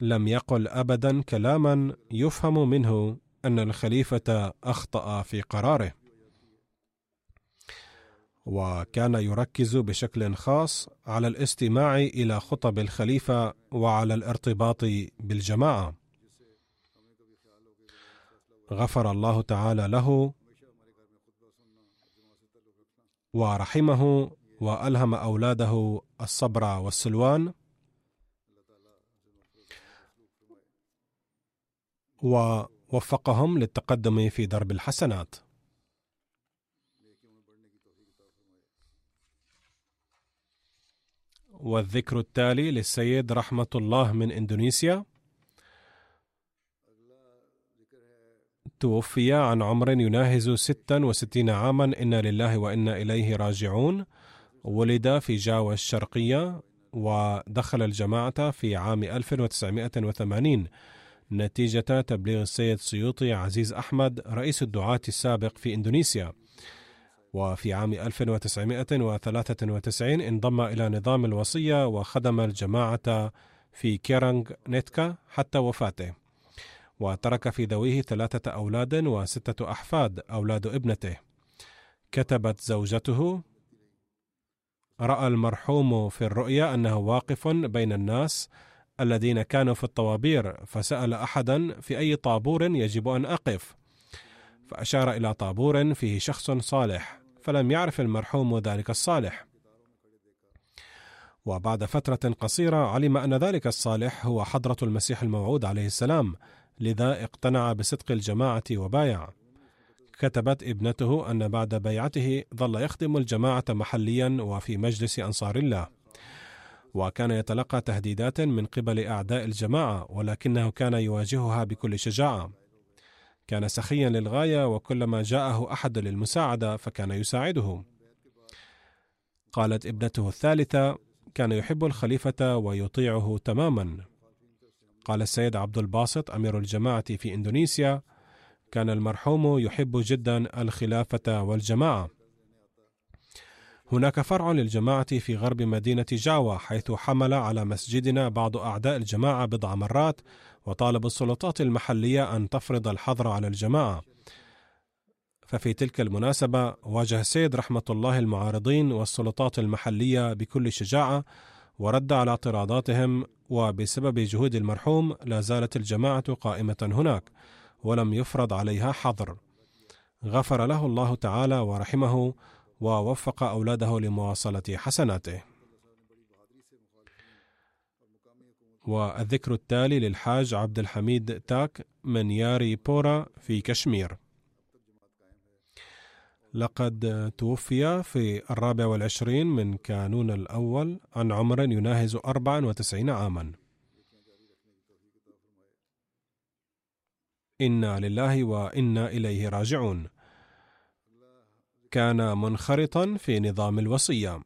لم يقل ابدا كلاما يفهم منه أن الخليفة أخطأ في قراره. وكان يركز بشكل خاص على الاستماع إلى خطب الخليفة وعلى الارتباط بالجماعة. غفر الله تعالى له ورحمه وألهم أولاده الصبر والسلوان ووفقهم للتقدم في درب الحسنات. والذكر التالي للسيد رحمة الله من إندونيسيا. توفي عن عمر يناهز 66 عاما. إنا لله وإنا إليه راجعون. ولد في جاوا الشرقية ودخل الجماعة في عام 1980 نتيجة تبليغ السيد سيوطي عزيز أحمد رئيس الدعاة السابق في إندونيسيا. وفي عام 1993 انضم إلى نظام الوصية وخدم الجماعة في كيرانغ نيتكا حتى وفاته. وترك في ذويه ثلاثة أولاد وستة أحفاد أولاد ابنته. كتبت زوجته رأى المرحوم في الرؤيا أنه واقف بين الناس الذين كانوا في الطوابير فسأل أحدا في أي طابور يجب أن أقف. فأشار إلى طابور فيه شخص صالح فلم يعرف المرحوم ذلك الصالح. وبعد فترة قصيرة علم أن ذلك الصالح هو حضرة المسيح الموعود عليه السلام لذا اقتنع بصدق الجماعة وبايع. كتبت ابنته أن بعد بيعته ظل يخدم الجماعة محليا وفي مجلس أنصار الله. وكان يتلقى تهديدات من قبل أعداء الجماعة ولكنه كان يواجهها بكل شجاعة. كان سخيا للغاية وكلما جاءه أحد للمساعدة فكان يساعده. قالت ابنته الثالثة كان يحب الخليفة ويطيعه تماما. قال السيد عبد الباسط أمير الجماعة في إندونيسيا كان المرحوم يحب جدا الخلافة والجماعة. هناك فرع للجماعة في غرب مدينة جاوا حيث حمل على مسجدنا بعض أعداء الجماعة بضع مرات وطالب السلطات المحلية أن تفرض الحظر على الجماعة. ففي تلك المناسبة واجه السيد رحمة الله المعارضين والسلطات المحلية بكل شجاعة ورد على اعتراضاتهم وبسبب جهود المرحوم لا زالت الجماعة قائمة هناك ولم يفرض عليها حظر. غفر له الله تعالى ورحمه ووفق أولاده لمواصلة حسناته. والذكر التالي للحاج عبد الحميد تاك من ياري بورا في كشمير. لقد توفي في الرابع والعشرين من كانون الأول عن عمر يناهز أربعا وتسعين عاما. إنا لله وإنا إليه راجعون. كان منخرطا في نظام الوصية.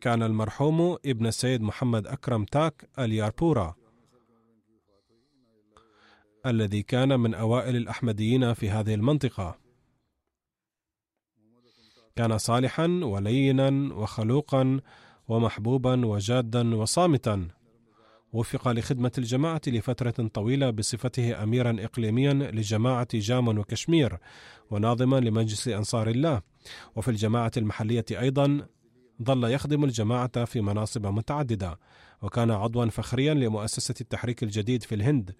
كان المرحوم ابن السيد محمد أكرم تاك الياربورا الذي كان من أوائل الأحمديين في هذه المنطقة. كان صالحا ولينا وخلوقا ومحبوبا وجادا وصامتا. وفق لخدمة الجماعة لفترة طويلة بصفته أميرا إقليميا لجماعة جامون وكشمير وناظما لمجلس أنصار الله. وفي الجماعة المحلية أيضا ظل يخدم الجماعة في مناصب متعددة وكان عضوا فخريا لمؤسسة التحريك الجديد في الهند.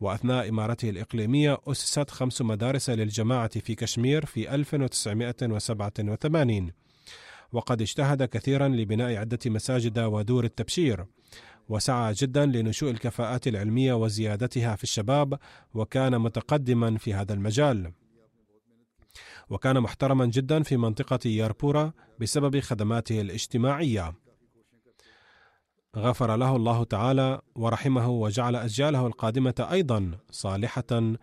وأثناء إمارته الإقليمية أسست خمس مدارس للجماعة في كشمير في 1987 وقد اجتهد كثيرا لبناء عدة مساجد ودور التبشير وسعى جدا لنشوء الكفاءات العلمية وزيادتها في الشباب وكان متقدما في هذا المجال. وكان محترما جدا في منطقة ياربورا بسبب خدماته الاجتماعية. غفر له الله تعالى ورحمه وجعل أجياله القادمة أيضا صالحة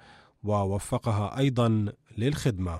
ووفقها أيضا للخدمة.